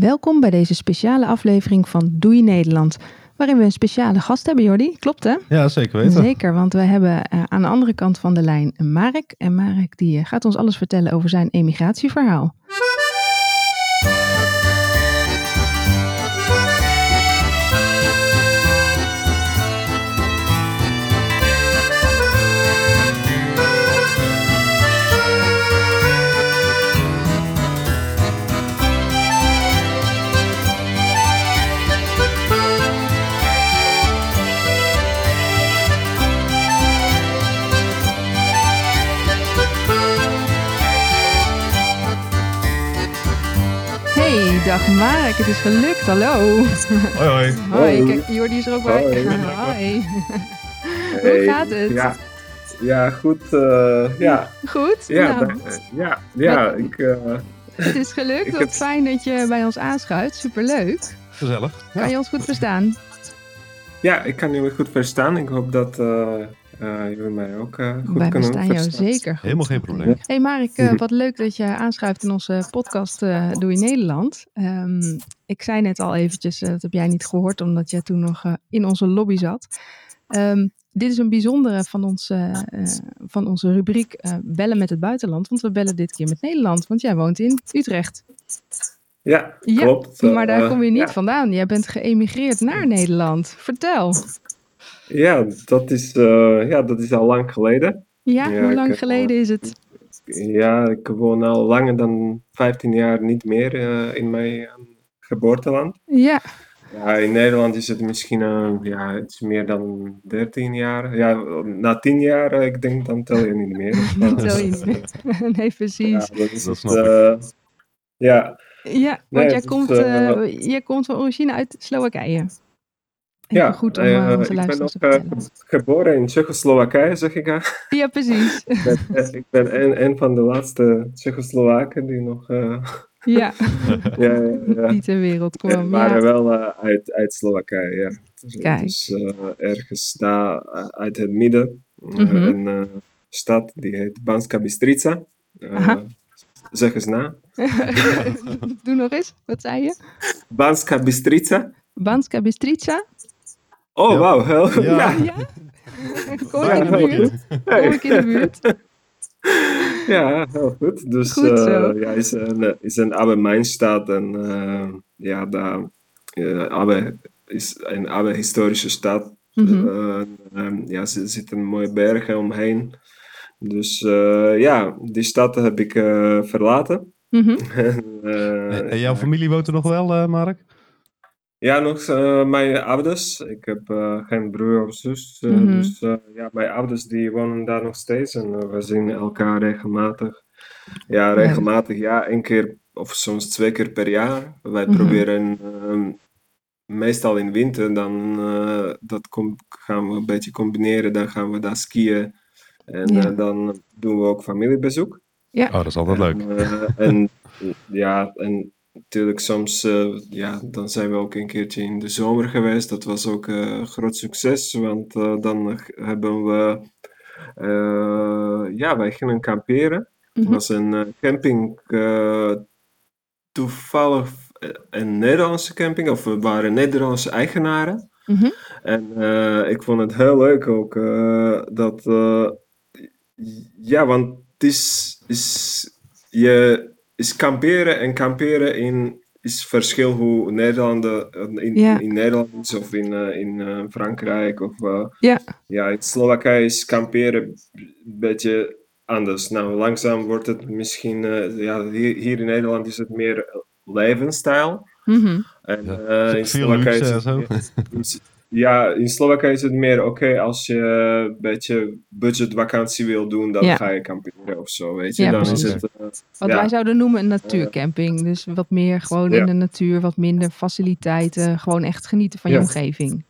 Welkom bij deze speciale aflevering van Doei Nederland. Waarin we een speciale gast hebben, Jordi. Klopt hè? Ja, zeker weten. Zeker, want we hebben uh, aan de andere kant van de lijn Marek. En Marek die uh, gaat ons alles vertellen over zijn emigratieverhaal. Dag Mark, het is gelukt. Hallo. Hoi, hoi. Hoi, kijk, Jordi is er ook bij. Hoi. Hoi. Hey, Hoe gaat het? Ja, ja goed. eh, ja, Goed? ja, Nou, ja, ja, ik, eh, het is gelukt. Wat heb- fijn dat je bij ons aanschuift. Superleuk. Gezellig. Ja. Kan je ons goed verstaan? ja, ik kan jullie goed verstaan. Ik hoop dat eh, jullie mij ook eh, goed Wij kunnen verstaan jou zeker goed. Helemaal geen probleem. Hey Mark, eh, wat leuk dat je aanschuift in onze podcast eh Doe je Nederland. Ehm, ik zei net al eventjes, eh, dat heb jij niet gehoord omdat jij toen nog eh, in onze lobby zat. Ehm, dit is een bijzondere van, ons, eh, eh, van onze rubriek eh, Bellen met het buitenland. Want we bellen dit keer met Nederland, want jij woont in Utrecht. Ja, Ja, klopt. Maar daar Eh, kom je niet ja. vandaan. Jij bent geëmigreerd naar Nederland. Vertel. Ja, dat is, eh, ja, dat is al lang geleden. Ja, Ja, hoe lang eh, geleden is het? Ja, ik woon al langer dan 15 jaar niet meer eh, in mijn geboorteland. Ja, Ja, in Nederland is het misschien eh, ja, iets meer dan 13 jaar. Ja, na 10 jaar, ik denk, dan tel je niet meer. dat tel je niet meer. nee, Ja, precies. dat is Dat het, eh, ja, Ja, want Nee, jij, is, komt, jij komt van origine uit Slowakije. Ja goed om eh, eh, onze ik ben ook eh, geboren in Tsjechoslowakije, zeg ik. aan. Ja, precies. ik ben, ik ben een, een van de laatste Tsjechoslowaken die nog ja, ja, ja, ja, die ter wereld kwam. waren Ja. wel uit, uit Slowakije, ja. Dus, Kijk. eh, ergens daar uit het midden. Mhm. Een stad die heet Banska Bystrica. Aha. zeg eens na. Doe nog eens, wat zei je? Banska Bystrica? Oh, Ja. wauw. heel- Ja. Ja. Kom ik in de buurt? Kom ik in de buurt? Ja, heel goed. Dus Goed eh, ja, is een, is een Abbe Mijnstad en eh, ja, daar, eh, Abbe is een Abbe historische stad. Eh, ehm, ja, er zitten mooie bergen omheen. Dus eh, ja, die stad heb ik eh, verlaten. Mhm. En, eh, en jouw familie woont er nog wel, eh, Mark? Ja, nog eh, mijn ouders. Ik heb eh, geen broer of zus. eh, Mhm. Dus eh, ja, mijn ouders die wonen daar nog steeds. En eh, we zien elkaar regelmatig. Ja, Leuk. regelmatig. Ja, één keer of soms twee keer per jaar. Wij Mhm. proberen ehm, meestal in winter. Dan eh, dat com- gaan we een beetje combineren. Dan gaan we daar skiën. En Ja. eh, dan doen we ook familiebezoek. Oh, dat is altijd leuk. Eh, en ja, en natuurlijk soms, eh, ja, dan zijn we ook een keertje in de zomer geweest. Dat was ook eh, een groot succes, want eh, dan hebben we, ja, wij gingen kamperen. Het Mhm. was een camping, toevallig een Nederlandse camping, of we waren Nederlandse eigenaren. Mhm. En ik vond het heel leuk ook dat, ja, want het is, is, je, is kamperen en kamperen in, is verschil hoe Nederlanden, eh, in, Ja. in Nederland is of in, eh, in eh, Frankrijk of Ja. ja, in Slowakije is kamperen een beetje anders. Nou, langzaam wordt het misschien, ja, hier, hier in Nederland is het meer levensstijl. Mhm. En Ja. eh, in Veel Slowakije is en het is- ja, in Slowakije is het meer oké als je een beetje budgetvakantie wil doen, dan Ja. ga je kamperen of zo, weet je. Ja, dan is het, eh, Wat ja. wij zouden noemen een natuurcamping. Dus wat meer gewoon Ja. in de natuur, wat minder faciliteiten. Gewoon echt genieten van je omgeving.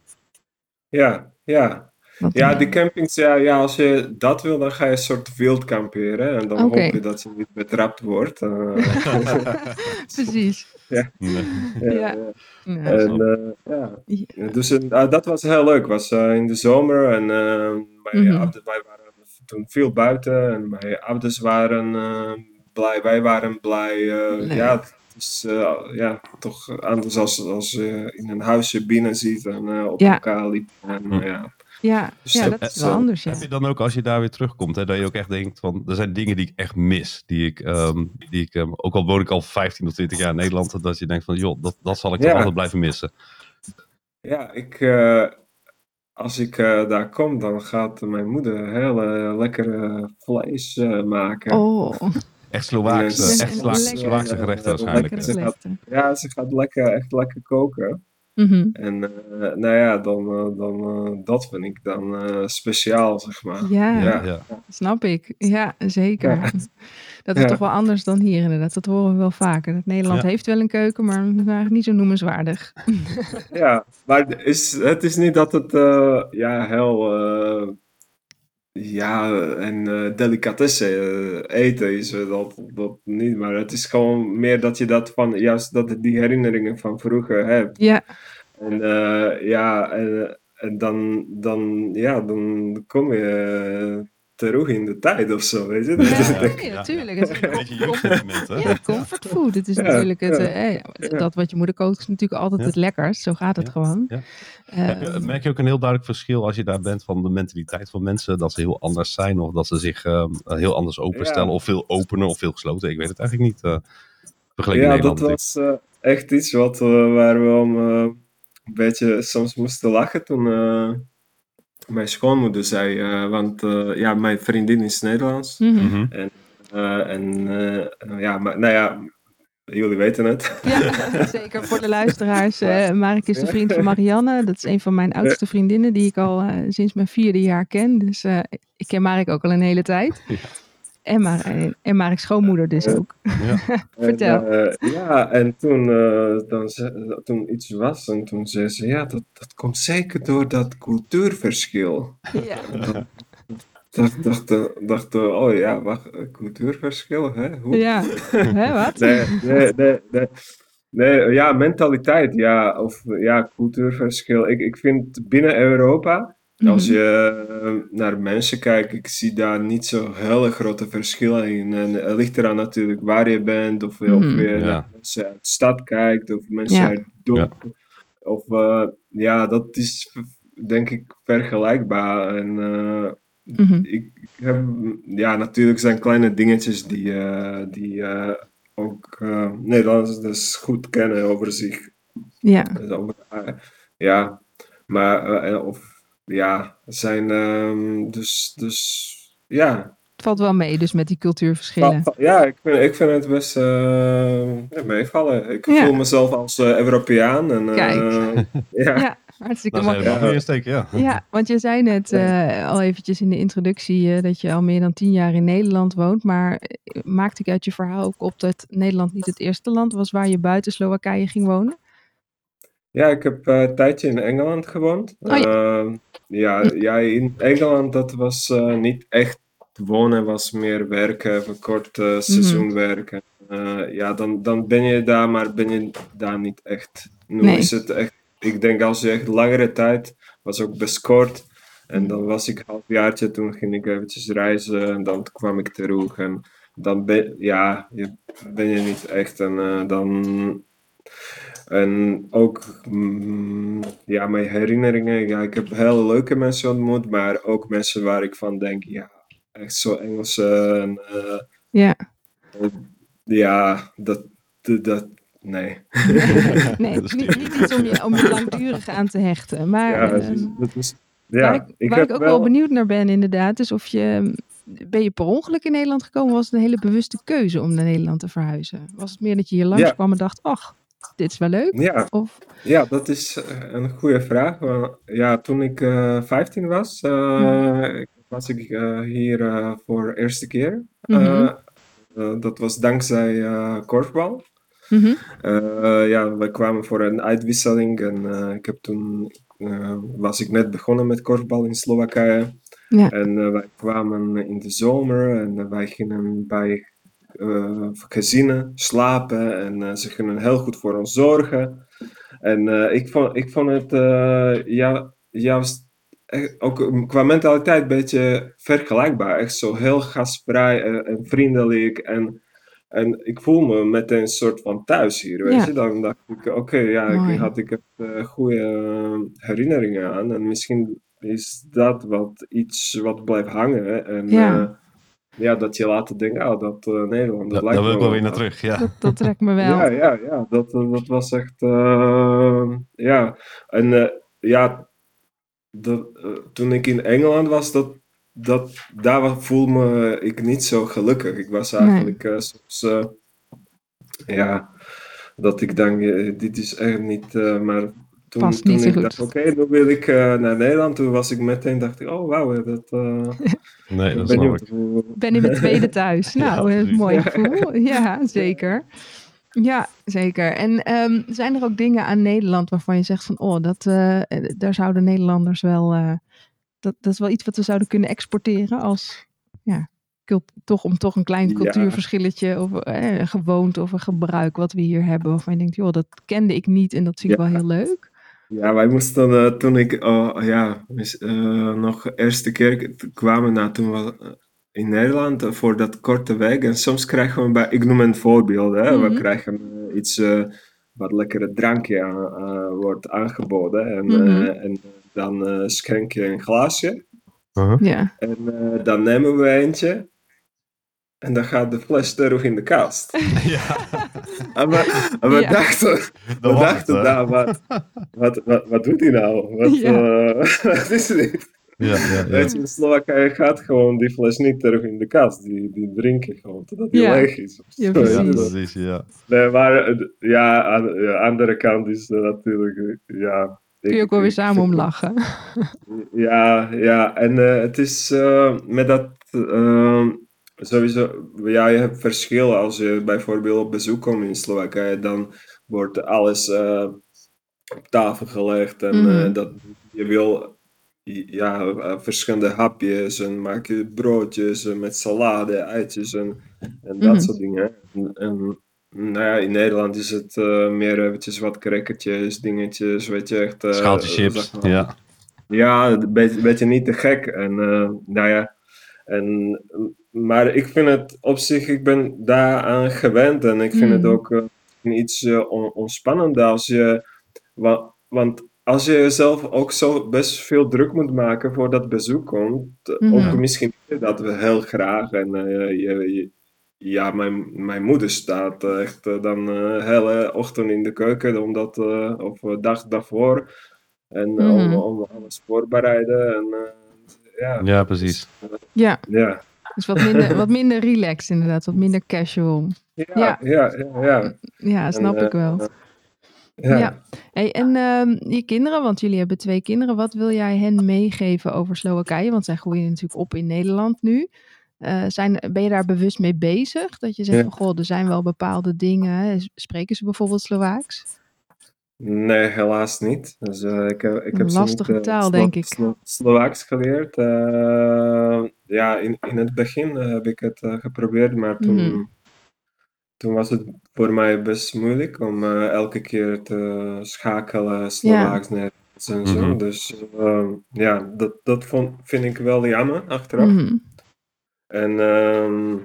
ja, ja. Wat Ja, die campings, ja, ja, als je dat wil, dan ga je een soort wild kamperen. En dan hoop je dat je niet betrapt wordt. eh. Precies. Nee. ja, Ja. En, eh, ja. Dus eh, dat was heel leuk. was eh, in de zomer en mijn Mhm. ouders, wij waren toen veel buiten en mijn ouders waren blij, wij waren blij. ja, het is eh, ja, toch anders als, als je in een huisje binnen ziet en eh, op Ja. elkaar liep. En, Hm. eh, ja. Ja, Dus ja dat- dat is wel anders, ja. Heb je dan ook, als je daar weer terugkomt, hè, dat je ook echt denkt van, er zijn dingen die ik echt mis. Die ik, ehm, die ik ehm, ook al woon ik al 15 of 20 jaar in Nederland, dat je denkt van, joh, dat, dat zal ik toch Ja. altijd blijven missen. Ja, ik, eh, als ik eh, daar kom, dan gaat mijn moeder heel eh, lekkere vlees maken. Oh, Echt Slovaakse, Yes. echt. Slovaakse gerechten waarschijnlijk. Ja, ze gaat lekker, echt lekker koken. Mhm. En eh, nou ja, dan, eh, dan, eh, dat vind ik dan eh, speciaal, zeg maar. Ja, Ja, Ja. ja. snap ik. Ja, zeker. Ja. Dat is Ja. toch wel anders dan hier inderdaad. Dat horen we wel vaker. Dat Nederland Ja. heeft wel een keuken, maar eigenlijk niet zo noemenswaardig. Ja, maar het is, het is niet dat het eh, ja, heel eh, ja, en eh delicatessen eh, eten is eh, dat, dat niet, maar het is gewoon meer dat je dat van, juist dat die herinneringen van vroeger hebt. Ja, En ja, en, en dan, dan, ja, dan kom je terug in de tijd of zo, weet je. Dat is- ja, ja. natuurlijk. Het is Een beetje jeugdsentiment, hè? Ja, comfortfood. Het is Ja, natuurlijk het, ja. eh, eh, dat wat je moeder kookt is natuurlijk altijd Ja. het lekkerst. Zo gaat het Ja, gewoon. ja. Eh, merk je ook een heel duidelijk verschil als je daar bent van de mentaliteit van mensen, dat ze heel anders zijn of dat ze zich ehm, heel anders openstellen Ja. of veel opener of veel gesloten? Ik weet het eigenlijk niet. eh vergeleken Ja, met dat Nederland. was eh, echt iets wat, eh, waar we om eh, een beetje soms moesten lachen toen eh, mijn schoonmoeder zei, eh, want eh, ja, mijn vriendin is Nederlands. mhm. Mhm. Eh, en eh, ja, maar nou ja, jullie weten het. Ja, zeker voor de luisteraars. eh Mark is de vriend van Marianne. Dat is een van mijn oudste vriendinnen die ik al eh, sinds mijn vierde jaar ken. Dus eh, ik ken Mark ook al een hele tijd. Ja. En, Mar en, schoonmoeder dus ook. Ja. Vertel. En, eh, ja, en toen, eh, dan ze, toen iets was en toen zei ze, ja, dat, dat komt zeker door dat cultuurverschil. Ja. dacht, dacht, eh, dacht oh ja, wacht, cultuurverschil, hè? Hoe? Ja, hè, wat? Nee, nee, nee, nee. Nee, ja, mentaliteit, ja, of ja, cultuurverschil. Ik, ik vind binnen Europa, als Mhm. je eh, naar mensen kijkt, ik zie daar niet zo hele grote verschillen in. En het ligt eraan natuurlijk waar je bent, of, of Mhm. je Ja. naar mensen uit de stad kijkt, of mensen Ja. uit het dorp. Of eh, ja, dat is denk ik vergelijkbaar. En eh, Mhm. ik, ik heb, ja, natuurlijk zijn kleine dingetjes die, eh, die eh, ook eh, Nederlanders dus goed kennen over zich. Ja, Dus over, eh, ja, maar, eh, of, ja, zijn, ehm, dus, dus, ja. het valt wel mee dus met die cultuurverschillen. Ja, ik vind, ik vind het best eh, ja, meevallen. Ik Ja. voel mezelf als eh, Europeaan. En, eh, Kijk. ja. Ja, hartstikke Nou, we nog Ja. ja. Ja, want je zei net eh, al eventjes in de introductie eh, dat je al meer dan tien jaar in Nederland woont. Maar maakte ik uit je verhaal ook op dat Nederland niet het eerste land was waar je buiten Slowakije ging wonen? Ja, ik heb eh, een tijdje in Engeland gewoond. Oh ja. Ehm, ja, ja, in Engeland dat was eh, niet echt wonen, was meer werken, even kort Mhm. eh, seizoen werken. Eh, ja, dan, dan ben je daar, maar ben je daar niet echt. Nu Nee. is het echt, ik denk als je echt langere tijd, was ook best kort. Mhm. En dan was ik een halfjaartje, toen ging ik eventjes reizen en dan kwam ik terug. En dan ben, ja, je, ben je niet echt. En eh, dan en ook mm, ja, mijn herinneringen. Ja, ik heb hele leuke mensen ontmoet, maar ook mensen waar ik van denk, ja, echt zo Engelse. En, eh, Ja, ja, dat, dat, dat- nee. nee, niet, niet iets om je, om je langdurig aan te hechten. Maar Ja, dat ehm, is, dat is- waar ja, ik, ik waar heb ik ook wel benieuwd naar ben inderdaad, is of je... Ben je per ongeluk in Nederland gekomen? Was het een hele bewuste keuze om naar Nederland te verhuizen? Was het meer dat je hier langskwam en dacht, ach, dit is wel leuk? Ja, Of, ja, dat is eh, een goede vraag. Ja, toen ik eh 15 was, eh, was ik eh, hier eh, voor de eerste keer. Mhm. Eh, eh, dat was dankzij eh korfbal. Mhm. Eh, ja, we kwamen voor een uitwisseling en eh, ik heb toen eh, was ik net begonnen met korfbal in Slowakije. Ja. En eh, wij kwamen in de zomer en eh, wij gingen bij eh, gezinnen slapen en eh, ze gingen heel goed voor ons zorgen. En eh, ik, vond, ik vond het ja, juist ook qua mentaliteit een beetje vergelijkbaar. Echt zo heel gastvrij en, en vriendelijk. En En ik voel me meteen een soort van thuis hier, weet Ja. je. Dan dacht ik, oké, ja, Mooi. ik had ik eh, goede eh, herinneringen aan. En misschien is dat wat iets wat blijft hangen. En Ja. Eh, ja, dat je later denkt, oh, dat eh, Nederland, dat Daar lijkt daar wil me ik wel weer naar wat. terug, ja. Dat, dat trekt me wel. Ja, ja, ja. Dat, eh, dat was echt. eh, ja. En eh, ja, dat, eh, toen ik in Engeland was, dat, dat, daar voelde me ik niet zo gelukkig. Ik was Nee. eigenlijk eh, soms. eh, ja, dat ik denk, eh, dit is echt niet. eh, maar toen, Past toen niet zo ik goed. oké, nu wil ik eh, naar Nederland. Toen was ik meteen, dacht ik, oh wauw, dat. eh, Nee, dat ben ik. ben in mijn tweede thuis. Nou, mooi gevoel. Ja, zeker. Ja, zeker. En ehm, zijn er ook dingen aan Nederland waarvan je zegt van, oh, dat, eh, daar zouden Nederlanders wel, eh, dat, dat is wel iets wat we zouden kunnen exporteren als, ja, toch om toch een klein Ja. cultuurverschilletje of eh, een gewoonte of een gebruik wat we hier hebben, waarvan je denkt, joh, dat kende ik niet en dat vind ik Ja. wel heel leuk. Ja, wij moesten eh, toen ik oh, ja, eh, nog de eerste keer kwamen na toen we eh, in Nederland voor dat korte week. En soms krijgen we bij, ik noem een voorbeeld, hè, Mhm. we krijgen eh, iets eh, wat lekkere drankje aan, eh, wordt aangeboden. En, Mhm. eh, en dan eh, schenk je een glaasje. Uh-huh. Ja, En eh, dan nemen we eentje. En dan gaat de fles terug in de kast. Ja, En we, en we Ja. dachten, we dachten nou, wat, wat, wat, wat doet hij nou? Wat, Ja. eh, wat is dit? Ja, ja, ja. Weet je, in Slowakije gaat gewoon die fles niet terug in de kast. Die, die drinken gewoon totdat die Ja. leeg is. Ja, Ja, precies. ja. Nee, maar eh, ja, aan de andere kant is natuurlijk, eh, ja... kun je ook wel weer samen om lachen. Ja, ja, en eh, het is eh, met dat sowieso, ja, je hebt verschillen. Als je bijvoorbeeld op bezoek komt in Slowakije, dan wordt alles eh, op tafel gelegd en Mhm. eh, dat je wil ja, verschillende hapjes en maak je broodjes en met salade, eitjes en, en dat Mhm. soort dingen. En, en nou ja, in Nederland is het eh, meer eventjes wat crackertjes, dingetjes, weet je, echt... eh, zeg maar, ja. ja, een beetje, beetje niet te gek. En eh, nou ja, en, maar ik vind het op zich, ik ben daaraan gewend en ik vind het Mm. ook eh, iets on- ontspannender als je, wa- want als je jezelf ook zo best veel druk moet maken voor dat bezoek komt, Mhm. ook misschien dat we heel graag en eh, je, je- ja, mijn, mijn moeder staat eh, echt dan de hele ochtend in de keuken, omdat, eh, of dag daarvoor. En om, Mhm. om alles voorbereiden. En, eh, ja, Ja, precies. Ja, ja. Dus wat minder, wat minder relaxed inderdaad, wat minder casual. Ja, Ja. ja, ja, snap En, ik wel. eh, ja. Ja. Hey, en ehm, je kinderen, want jullie hebben twee kinderen. Wat wil jij hen meegeven over Slowakije? Want zij groeien natuurlijk op in Nederland nu. Eh, zijn, ben je daar bewust mee bezig? Dat je zegt Ja. van, goh, er zijn wel bepaalde dingen. Spreken ze bijvoorbeeld Slovaaks? Nee, helaas niet. Dus, eh, ik, heb- ik Een heb lastige niet, eh, taal, Slo- denk ik. Slo- Slovaaks geleerd. Eh, ja, in, in het begin eh, heb ik het eh, geprobeerd, maar toen, Mhm. toen was het voor mij best moeilijk om eh, elke keer te schakelen, Slovaaks, Nederlands en zo. Mhm. Dus eh, ja, dat, dat vond, vind ik wel jammer achteraf. Mhm. En ehm,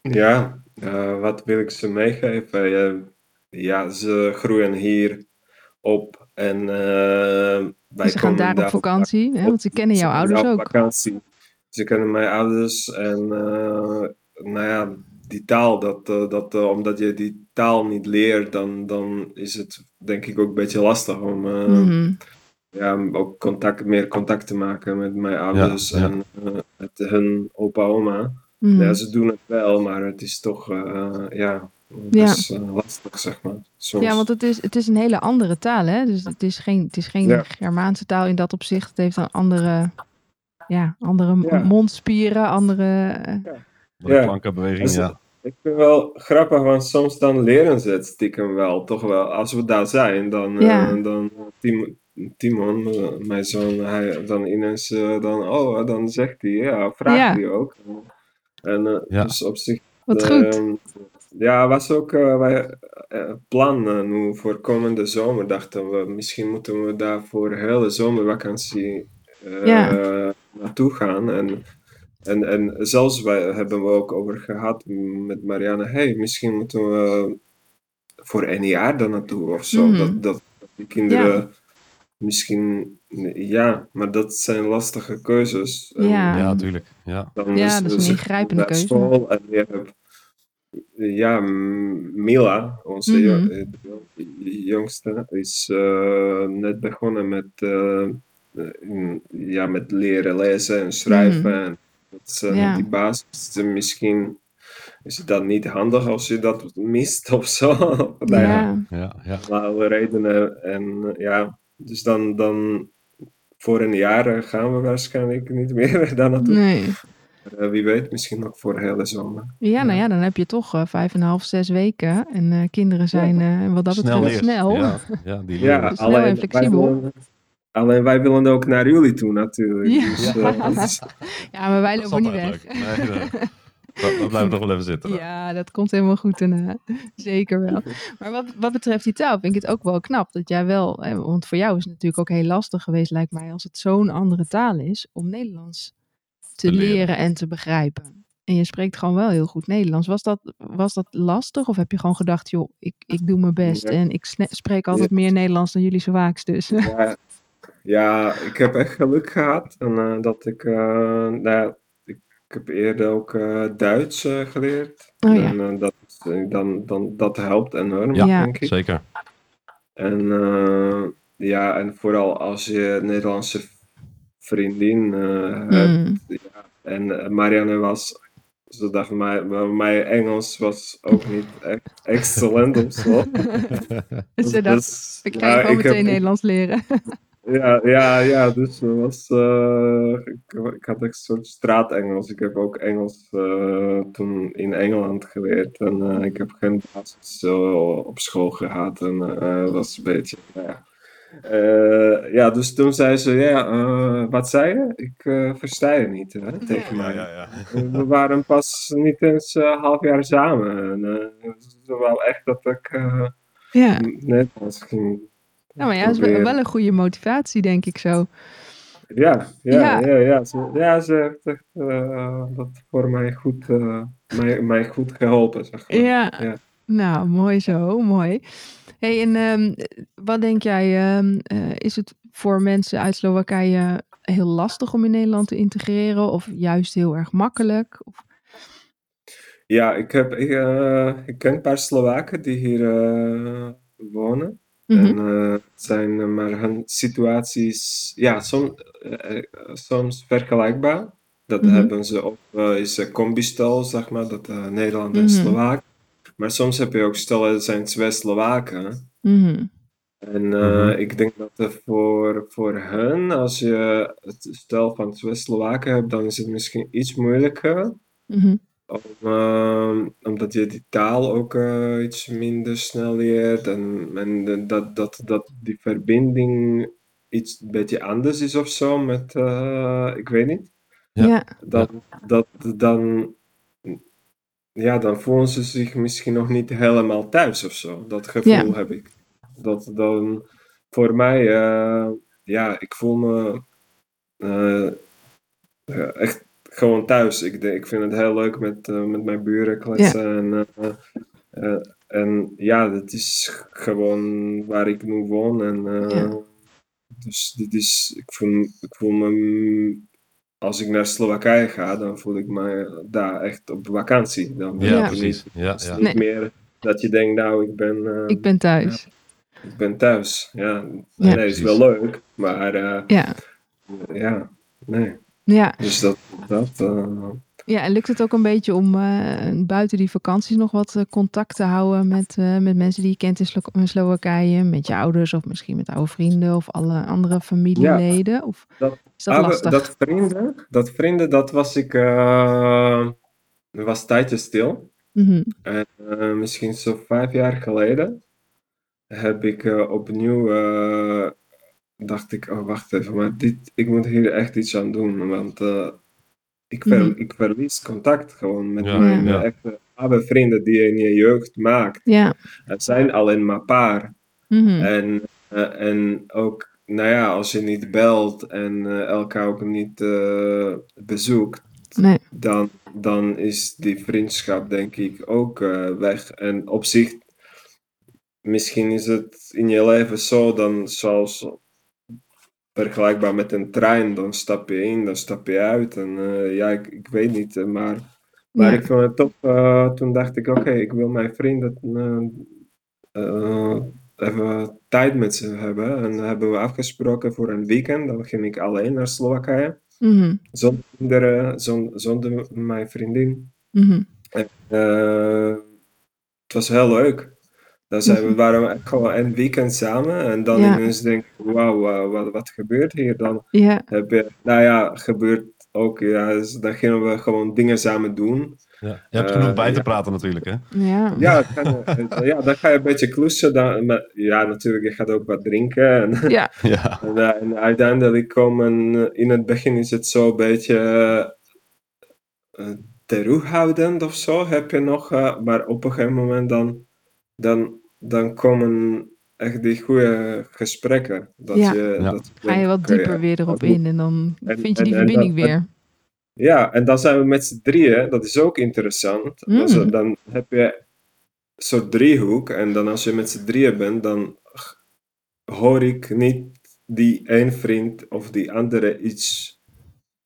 ja, eh, wat wil ik ze meegeven? Ja, ja, ze groeien hier op en eh, wij ze gaan komen daar op vakantie, hè? want ze kennen jouw ze gaan ouders daar op ook. vakantie. Ze kennen mijn ouders en eh, nou ja, die taal, dat, eh, dat, omdat je die taal niet leert, dan, dan is het denk ik ook een beetje lastig om eh, Mhm. ja, ook contact, meer contact te maken met mijn ouders ja. en met hun opa oma. Mhm. Ja, ze doen het wel, maar het is toch eh, ja, Ja. best eh, lastig, zeg maar. Ja, want het is, het is een hele andere taal, hè? Dus het is geen, het is geen Ja. Germaanse taal in dat opzicht. Het heeft een andere, ja, andere Ja. mondspieren, andere... eh, De Ja. klankenbeweging, Dus- ja. Ik vind wel grappig, want soms dan leren ze het stiekem wel, toch wel. Als we daar zijn, dan, eh, Ja. dan Tim- Timon, eh, mijn zoon, hij dan ineens, eh, dan, oh, dan zegt hij, ja, vraagt Ja. hij ook. En eh, Ja. dus op zich Wat Eh, goed. Ja, was ook uh, wij, eh, plan eh, nu voor komende zomer. Dachten we, misschien moeten we daar voor de hele zomervakantie eh, Ja. naartoe gaan. En en, en zelfs wij hebben we ook over gehad met Marianne. Hey, misschien moeten we voor een jaar dan naartoe of zo. Mhm. Dat, dat die kinderen misschien, ja, maar dat zijn lastige keuzes. Ja. Ja, natuurlijk. Ja. dan Ja, dat is een ingrijpende keuze. School en je hebt, ja, Mila, onze Mhm. eh, jongste, is eh, net begonnen met, eh, in- ja, met leren lezen en schrijven. Mhm. En dat is Ja. die basis. Misschien is het dan niet handig als je dat mist of zo. Nou ja, Ja. Ja, alle redenen. En ja, dus dan, dan voor een jaar gaan we waarschijnlijk niet meer daar naartoe. Nee. Eh, wie weet, misschien ook voor de hele zomer. Ja, nou ja, dan heb je toch eh, vijf en een half, zes weken. En eh, kinderen zijn eh, wat dat snel betreft leert. snel. Ja, ja, die Ja, en alleen, flexibel. Wij willen, alleen wij willen ook naar jullie toe natuurlijk. Ja. Dus, is- Ja, maar wij lopen niet weg. Nee, dat blijft nog wel even zitten. Ja, dat komt helemaal goed daarna. Zeker wel. Maar wat, wat betreft die taal vind ik het ook wel knap dat jij wel, want voor jou is het natuurlijk ook heel lastig geweest, lijkt mij, als het zo'n andere taal is, om Nederlands te Te leren. leren en te begrijpen. En je spreekt gewoon wel heel goed Nederlands. Was dat, was dat lastig of heb je gewoon gedacht, joh, ik, ik doe mijn best Ja. en ik spreek altijd meer Nederlands dan jullie zo vaak dus? ja, ja, ik heb echt geluk gehad. En, eh, dat ik, eh, nou ik, ik heb eerder ook eh, Duits eh, geleerd. Oh ja. En dat, dan, dan, dat helpt enorm, denk ik. Zeker. En eh, ja, en vooral als je Nederlandse vriendin eh. Mm. Ja, en eh, Marianne was, zodat mij, maar mijn Engels was ook niet echt excellent of zo. Dus je dacht, Dus, ik ga gewoon meteen heb- Nederlands leren. Ja, ja, ja, dus was, eh, ik, ik had echt een soort straatengels. Ik heb ook Engels toen in Engeland geleerd. En ik heb geen basis op school gehad. En dat was een beetje, ja. Eh, ja, dus toen zei ze, ja, eh, wat zei je? Ik eh, versta je niet, hè, tegen Ja, mij. ja, ja. We waren pas niet eens een half jaar samen. En, eh, ze wou echt dat ik eh Ja. Nederlands ging Nou, maar ja, dat is wel- wel een goede motivatie, denk ik zo. Ja, ja, Ja. ja, ja. Ze, ja, ze heeft echt eh, dat voor mij goed, eh, mij, mij goed geholpen, zeg maar. Ja. Nou, mooi zo, mooi. Hey, en ehm, wat denk jij, ehm, eh, is het voor mensen uit Slowakije heel lastig om in Nederland te integreren of juist heel erg makkelijk? Of, Ja, ik, heb, ik, eh, ik ken een paar Slowaken die hier eh, wonen. Mhm. En het zijn maar hun situaties, ja, som, soms vergelijkbaar. Dat Mhm. hebben ze ook, eh, is een combistel, zeg maar, dat Nederland en Mhm. Slovaak. Maar soms heb je ook stellen, er zijn twee Slowaken. Mhm. En eh, Mhm. ik denk dat er voor, voor hen, als je het stel van twee Slowaken hebt, dan is het misschien iets moeilijker. Mhm. Om, ehm, omdat je die taal ook eh, iets minder snel leert. En, en de- dat, dat, dat die verbinding iets een beetje anders is of zo met, eh, ik weet niet. Ja. Ja. Dan, dat, dan, ja, dan voelen ze zich misschien nog niet helemaal thuis of zo. Dat gevoel Ja. heb ik. Dat dan voor mij, eh, ja, ik voel me eh, eh, echt gewoon thuis. Ik, ik vind het heel leuk met, met mijn buren kletsen. En, eh, eh, en ja, het is gewoon waar ik nu woon. En, Ja. Dus dit is, ik voel, ik voel me, als ik naar Slowakije ga, dan voel ik me daar echt op vakantie. Dan ben Ja, ik precies. Niet, Ja, het is ja. niet Nee. meer dat je denkt, nou, ik ben, eh, Ik ben thuis. ik ben thuis. Ja, Ja. nee, het is wel leuk, maar eh, Ja. ja, nee. Ja. Dus dat, dat eh, ja, en lukt het ook een beetje om eh, buiten die vakanties nog wat eh, contact te houden met, eh, met mensen die je kent in, Slo in Slowakije? Met je ouders of misschien met oude vrienden of alle andere familieleden? Of Dat- is dat Ah, lastig? dat vrienden, dat vrienden, dat was ik, was tijdje stil. Mhm. En misschien zo vijf jaar geleden heb ik opnieuw, dacht ik, oh wacht even, maar dit, ik moet hier echt iets aan doen, want ik, ver, Mhm. ik verlies contact gewoon met Ja, mijn ja. eh, echte oude vrienden die je in je jeugd maakt. Ja. Het zijn alleen maar paar. Mhm. En, eh, en ook, nou ja, als je niet belt en eh, elkaar ook niet eh, bezoekt, Nee. dan, dan is die vriendschap denk ik ook eh, weg. En op zich, misschien is het in je leven zo, dan zoals vergelijkbaar met een trein, dan stap je in, dan stap je uit. En eh, ja, ik, ik weet niet, eh, maar, maar Ja. ik vond het top. eh, toen dacht ik, oké, ik wil mijn vrienden even tijd met ze hebben. En hebben we afgesproken voor een weekend. Dan ging ik alleen naar Slowakije. Mhm. Zonder, zon- zonder mijn vriendin. Mhm. Het was heel leuk. Dan zijn we, waren we echt gewoon een weekend samen. En dan Ja. ineens denk ik, wauw, wat, wat gebeurt hier dan? Ja. Heb je, nou ja, gebeurt ook. Ja, dus dan gingen we gewoon dingen samen doen. Ja. Je hebt Eh, genoeg bij te ja. praten natuurlijk, hè? Ja. Ja, kan, eh, ja, dan ga je een beetje klussen. Dan, maar, ja, natuurlijk, je gaat ook wat drinken. En, Ja. Ja. En, eh, en uiteindelijk komen, eh, in het begin is het zo een beetje eh, eh, terughoudend of zo, heb je nog, eh, maar op een gegeven moment dan, dan, dan komen echt die goede gesprekken. Dat Ja. je, Ja. Dat je Ga je wat dieper weer erop in en dan En- vind je die en- en verbinding dat- weer. Ja, en dan zijn we met z'n drieën, dat is ook interessant. Mm. Dus, dan heb je een soort driehoek, en dan als je met z'n drieën bent, dan hoor ik niet die één vriend of die andere iets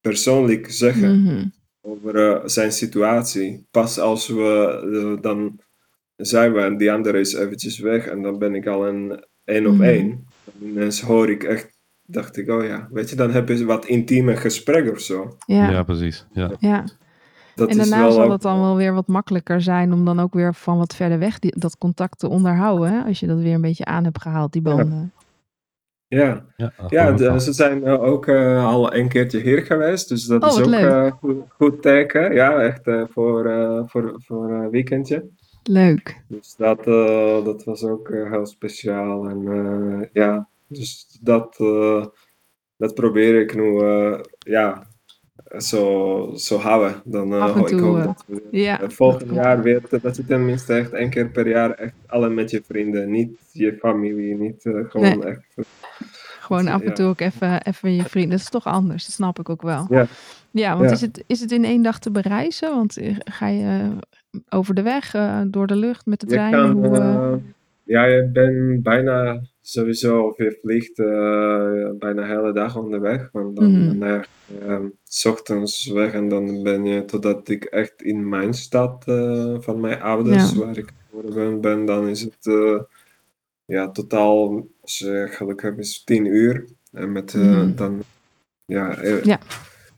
persoonlijk zeggen Mhm. over eh, zijn situatie. Pas als we eh, dan zijn we en die andere is eventjes weg en dan ben ik al een één op Mhm. één. En ineens hoor ik echt, dacht ik, oh ja, weet je, dan heb je wat intieme gesprek of zo. Ja. Ja, precies. Ja. ja. Dat En is daarna wel zal ook- het dan wel weer wat makkelijker zijn om dan ook weer van wat verder weg die, dat contact te onderhouden. Hè? Als je dat weer een beetje aan hebt gehaald, die banden. Ja, Ja, ja ze zijn eh, ook eh, al een keertje hier geweest, dus dat Oh, is ook eh, goed, goed teken. Ja, echt eh, voor, eh, voor, voor een weekendje. Leuk. Dus dat, eh, dat was ook eh, heel speciaal. En eh, ja, dus dat, dat probeer ik nu ja, zo, zo houden. Dan, ho- ik hoop dat we Ja. volgende jaar weer, dat je tenminste echt één keer per jaar echt alle met je vrienden, niet je familie, niet gewoon Nee. echt. Gewoon af en Ja. toe ook even, even je vrienden. Dat is toch anders, dat snap ik ook wel. Ja. Ja, want. Is, het, is het in één dag te bereizen? Want ga je over de weg, eh, door de lucht, met de trein? kan, Hoe, eh, eh, ja, je bent bijna sowieso, of je vliegt bijna de hele dag onderweg. Want dan Mhm. naar, ehm, s ochtends weg en dan ben je, totdat ik echt in mijn stad van mijn ouders, Ja. waar ik geboren ben, ben, dan is het ja, totaal, als je geluk hebt, is het tien uur. En met Mhm. dan, ja, Ja.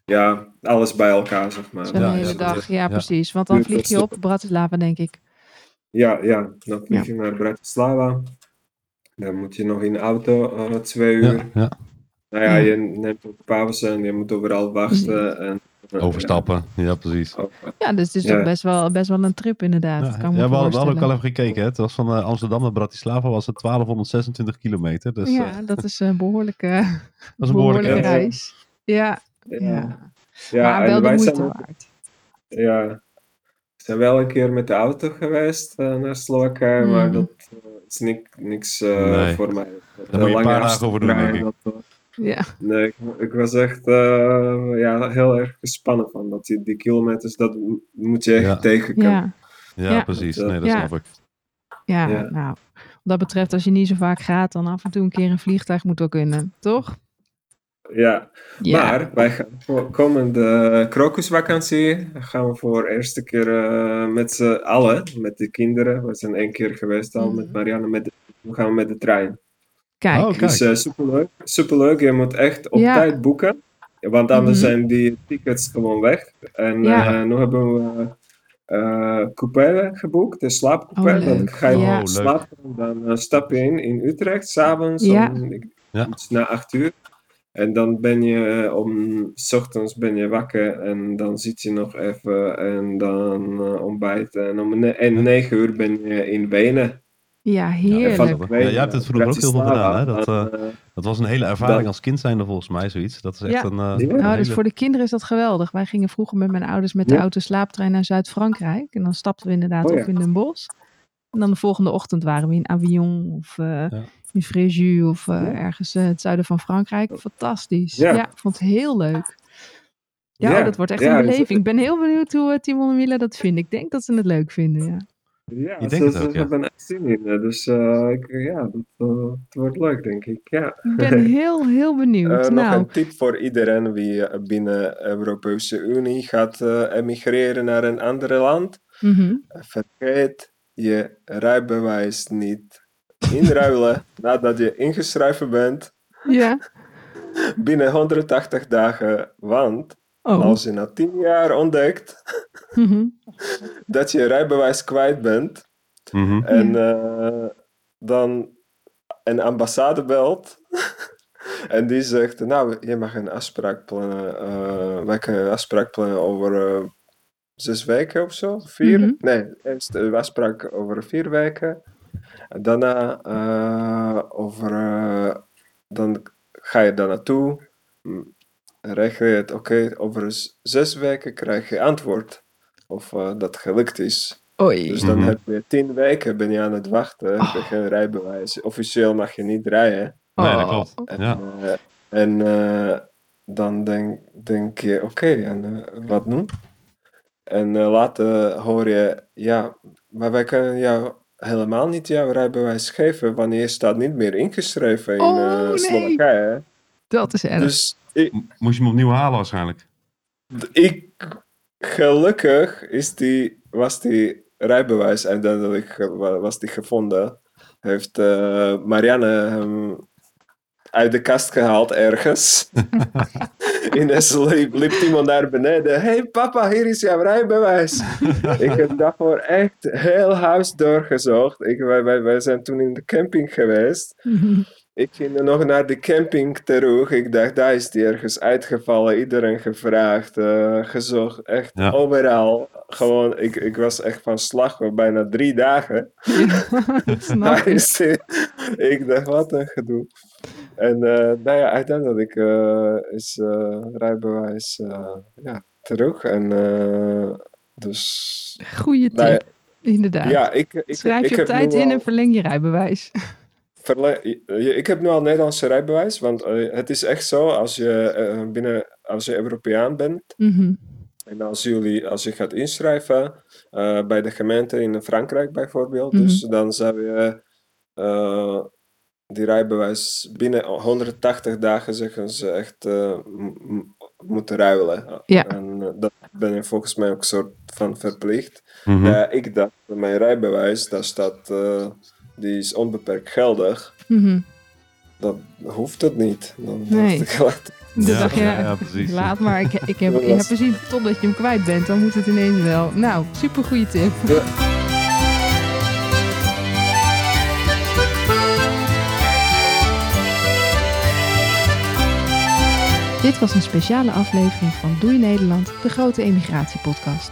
ja, alles bij elkaar, zeg maar. zo'n Ja, hele ja, dag. Ja, ja. precies. Want dan vlieg je op Bratislava, denk ik. Ja, ja, dan vlieg je naar Bratislava. Dan moet je nog in de auto eh, twee uur. Ja, ja. Nou ja, je neemt ook pauze en je moet overal wachten. En, eh, Overstappen. Ja, precies. ja, over- Ja, dus het is toch best wel, best wel een trip inderdaad. Ja, kan me ja, we, hadden, we hadden ook al even gekeken. Hè. Het was van eh, Amsterdam naar Bratislava was het 1226 kilometer. Dus eh, ja, dat is een behoorlijke, dat is een behoorlijke behoorlijke reis. reis. Ja, ja. Ja. Maar wel de wij moeite zijn, waard. ja, we zijn wel een keer met de auto geweest eh, naar Slowakije, maar Mm. dat eh, is niks, niks eh, Nee. voor mij. Daar moet je een paar dagen over doen, denk ik. dat, Ja, Nee, ik, ik was echt eh, ja, heel erg gespannen van. Dat die, die kilometers, dat moet je echt Ja. tegenkomen. ja, ja, Ja. precies. Dat, Nee, dat ja. snap ik. ja, Ja. nou. Wat dat betreft, als je niet zo vaak gaat, dan af en toe een keer een vliegtuig moet ook kunnen, toch? Ja, Ja. maar wij gaan voor komende krokusvakantie gaan we voor de eerste keer eh, met z'n allen, met de kinderen. We zijn één keer geweest al Mhm. met Marianne, met de, we gaan met de trein. Kijk, Oh, kijk. Dus eh, superleuk, superleuk. Je moet echt op Ja. tijd boeken, want anders Mhm. zijn die tickets gewoon weg. En Ja. eh, nu hebben we eh coupé geboekt, de slaapcoupé. Oh, dan ga je Ja. Oh, slapen, dan stap je in in Utrecht, s'avonds Ja. om ik- Ja. iets na acht uur. En dan ben je eh, om s ochtends ben je wakker en dan zit je nog even en dan eh, ontbijten. En om ne en negen uur ben je in Wenen. ja, heerlijk. van Ja, Wenen jij hebt het vroeger ook heel veel gedaan, hè? Dat, eh, Dat was een hele ervaring Dat- als kind zijnde volgens mij, zoiets. Dat is echt Ja. een, Ja. een Nou, dus hele- voor de kinderen is dat geweldig. Wij gingen vroeger met mijn ouders met de Ja. auto slaaptrein naar Zuid-Frankrijk. En dan stapten we inderdaad Oh ja. op in Den Bosch. En dan de volgende ochtend waren we in Avignon of in Fréjus of eh, Ja. ergens eh, het zuiden van Frankrijk. Fantastisch. Ja. Ja. ik vond het heel leuk. Ja, Ja, oh, dat wordt echt ja, een het- beleving. Ik ben heel benieuwd hoe eh, Timon en Mila dat vinden. Ik denk dat ze het leuk vinden, ja. Ja, Ik ze, denk het ze ook, ja. hebben echt zin in. Dus eh, ik, ja, dat, het wordt leuk, denk ik. Ja. Ik ben heel, heel benieuwd. Eh, nog nou, een tip voor iedereen wie eh, binnen de Europese Unie gaat eh, emigreren naar een ander land. mhm. Vergeet je rijbewijs niet inruilen nadat je ingeschreven bent ja. binnen 180 dagen. Want Oh. als je na 10 jaar ontdekt Mhm. dat je rijbewijs kwijt bent Mhm. en eh, dan een ambassade belt en die zegt, nou, je mag een afspraak plannen, eh, wij kunnen een afspraak plannen over eh, zes weken of zo, vier? Mhm. Nee, eerst een afspraak over vier weken. En daarna eh, over, eh, dan ga je daar naartoe, mm, regel je het, oké, over zes weken krijg je antwoord of eh, dat gelukt is. Oei. Dus dan Mhm. heb je tien weken ben je aan het wachten, heb je Oh. geen rijbewijs. Officieel mag je niet rijden. Nee, dat Oh. klopt. En, Ja. en eh, dan denk, denk je, oké, en wat nu? En eh, later hoor je, ja, maar wij kunnen jou helemaal niet jouw rijbewijs geven, wanneer staat niet meer ingeschreven in Oh, eh, nee. Slowakije. Dat is erg. Dus ik, Moest je hem opnieuw halen waarschijnlijk? ik, gelukkig is die, was die rijbewijs uiteindelijk was die gevonden. Heeft eh, Marianne hem uit de kast gehaald ergens. Ineens liep, liep iemand naar beneden. hey papa, hier is jouw rijbewijs. ik heb daarvoor echt heel huis doorgezocht. Ik, wij, wij, wij zijn toen in de camping geweest. Ik ging er nog naar de camping terug. Ik dacht, daar is die ergens uitgevallen. Iedereen gevraagd, eh, gezocht. Echt Ja. overal. Gewoon, ik, ik was echt van slag voor bijna drie dagen. Daar ik. is die. Ik dacht, wat een gedoe. En eh nou ja, uiteindelijk eh, is rijbewijs eh, ja, terug. En eh, dus... Goeie tip, nou ja, inderdaad. ja, ik, ik, Schrijf ik je op tijd in al- en verleng je rijbewijs. Verle- je- ik heb nu al Nederlandse rijbewijs, want eh, het is echt zo, als je eh, binnen, als je Europeaan bent Mhm. en als, jullie, als je gaat inschrijven eh, bij de gemeente in Frankrijk bijvoorbeeld, Mhm. dus dan zou je eh, die rijbewijs binnen 180 dagen, zeggen ze echt, eh, moeten ruilen. Ja. En dat ben je volgens mij ook een soort van verplicht. Mhm. Ik dacht, mijn rijbewijs, daar staat, eh, die is onbeperkt geldig Mhm. dan hoeft het niet. Dan Nee. ik, laat- Dan Ja, dacht ja, ja, precies. laat maar, ik, ik heb, was- gezien, totdat je hem kwijt bent, dan moet het ineens wel. Nou, super goede tip. Dit was een speciale aflevering van Doei Nederland, de grote emigratiepodcast.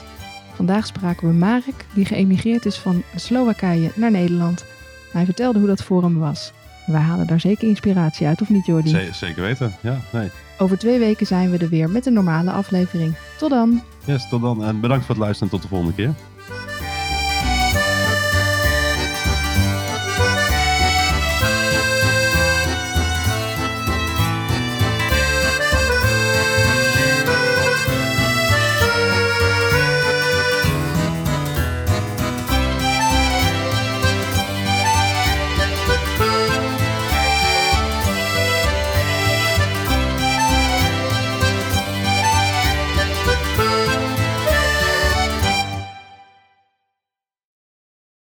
Vandaag spraken we Marek, die geëmigreerd is van Slowakije naar Nederland. Hij vertelde hoe dat voor hem was. Wij halen daar zeker inspiratie uit, of niet Jordi? Ze- zeker weten. Ja, nee. Over twee weken zijn we er weer met een normale aflevering. Tot dan! Yes, tot dan. En bedankt voor het luisteren en tot de volgende keer.